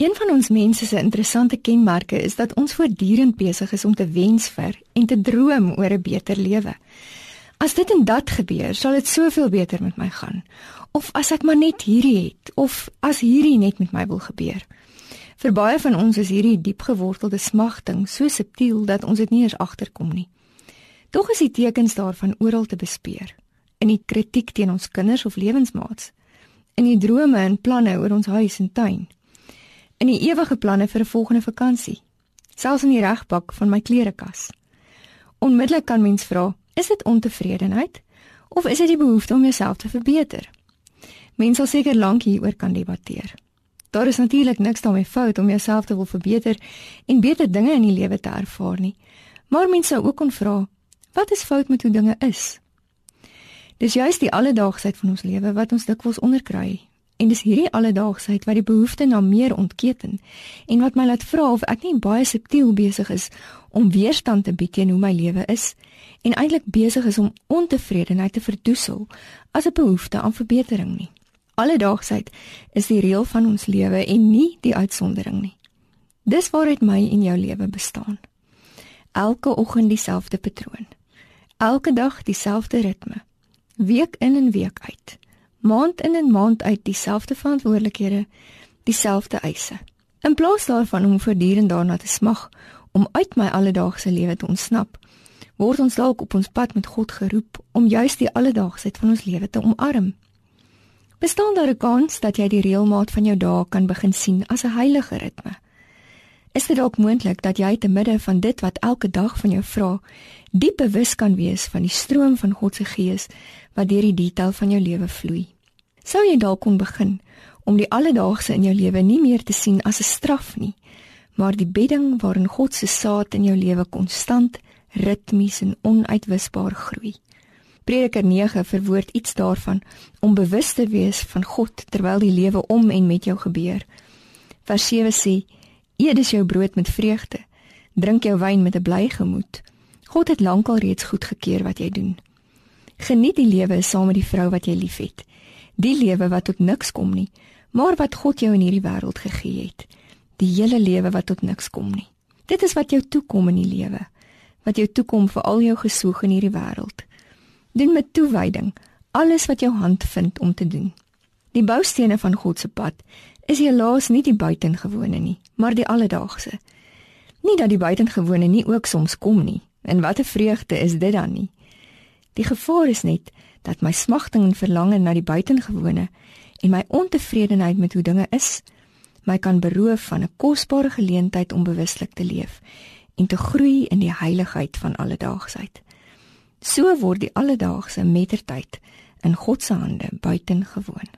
Een van ons mense se interessante kenmerke is dat ons voortdurend besig is om te wens vir en te droom oor 'n beter lewe. As dit en dat gebeur, sal dit soveel beter met my gaan. Of as ek maar net hierdie het, of as hierdie net met my wil gebeur. Vir baie van ons is hierdie diepgewortelde smagting so subtiel dat ons dit nie eens agterkom nie. Tog is die tekens daarvan oral te bespeer. In die kritiek teen ons kinders of lewensmaats, in die drome en planne oor ons huis en tuin, in die ewige planne vir 'n volgende vakansie, selfs in die regbak van my klerekas. Onmiddellik kan mens vra, is dit ontevredenheid of is dit die behoefte om jouself te verbeter? Mens sal seker lank hieroor kan debatteer. Daar is natuurlik niks daarmee fout om jouself te wil verbeter en beter dinge in die lewe te ervaar nie. Maar mens sou ook kon vra, wat is fout met hoe dinge is? Dis juist die alledaagsheid van ons lewe wat ons dikwels onderkry En dis hierdie alledaagsheid wat die behoefte na meer ontketen en wat my laat vra of ek nie baie subtiel besig is om weerstand te bied teen hoe my lewe is en eintlik besig is om ontevredenheid te verdoesel as 'n behoefte aan verbetering nie. Alledaagsheid is die reël van ons lewe en nie die uitsondering nie. Dis waaruit my en jou lewe bestaan. Elke oggend dieselfde patroon. Elke dag dieselfde ritme. Week in en week uit maand in en maand uit dieselfde verantwoordelikhede, dieselfde eise. In plaas daarvan om voortdurend daarna te smag om uit my alledaagse lewe te ontsnap, word ons dalk op ons pad met God geroep om juis die alledaagsheid van ons lewe te omarm. Bestaan daar 'n kans dat jy die reëlmaat van jou dae kan begin sien as 'n heilige ritme? Is dit dalk moontlik dat jy te midde van dit wat elke dag van jou vra, diep bewus kan wees van die stroom van God se Gees wat deur die detail van jou lewe vloei? Sou jy dalk kon begin om die alledaagse in jou lewe nie meer te sien as 'n straf nie, maar die bedding waarin God se saad in jou lewe konstant, ritmies en onuitwisbaar groei? Prediker 9 verwoord iets daarvan om bewus te wees van God terwyl die lewe om en met jou gebeur. Vers 7 sê Eet dus jou brood met vreugde. Drink jou wyn met 'n bly gemoed. God het lankal reeds goedgekeur wat jy doen. Geniet die lewe saam met die vrou wat jy liefhet. Die lewe wat tot niks kom nie, maar wat God jou in hierdie wêreld gegee het. Die hele lewe wat tot niks kom nie. Dit is wat jou toekom in die lewe. Wat jou toekom vir al jou gesoek in hierdie wêreld. Doen met toewyding alles wat jou hand vind om te doen. Die boustene van God se pad is helaas nie die buitengewone nie, maar die alledaagse. Nie dat die buitengewone nie ook soms kom nie. En wat 'n vreugde is dit dan nie? Die gevaar is net dat my smagting en verlange na die buitengewone en my ontevredenheid met hoe dinge is, my kan beroof van 'n kosbare geleentheid om bewuslik te leef en te groei in die heiligheid van alledaagsheid. So word die alledaagse mettertyd in God se hande buitengewoon.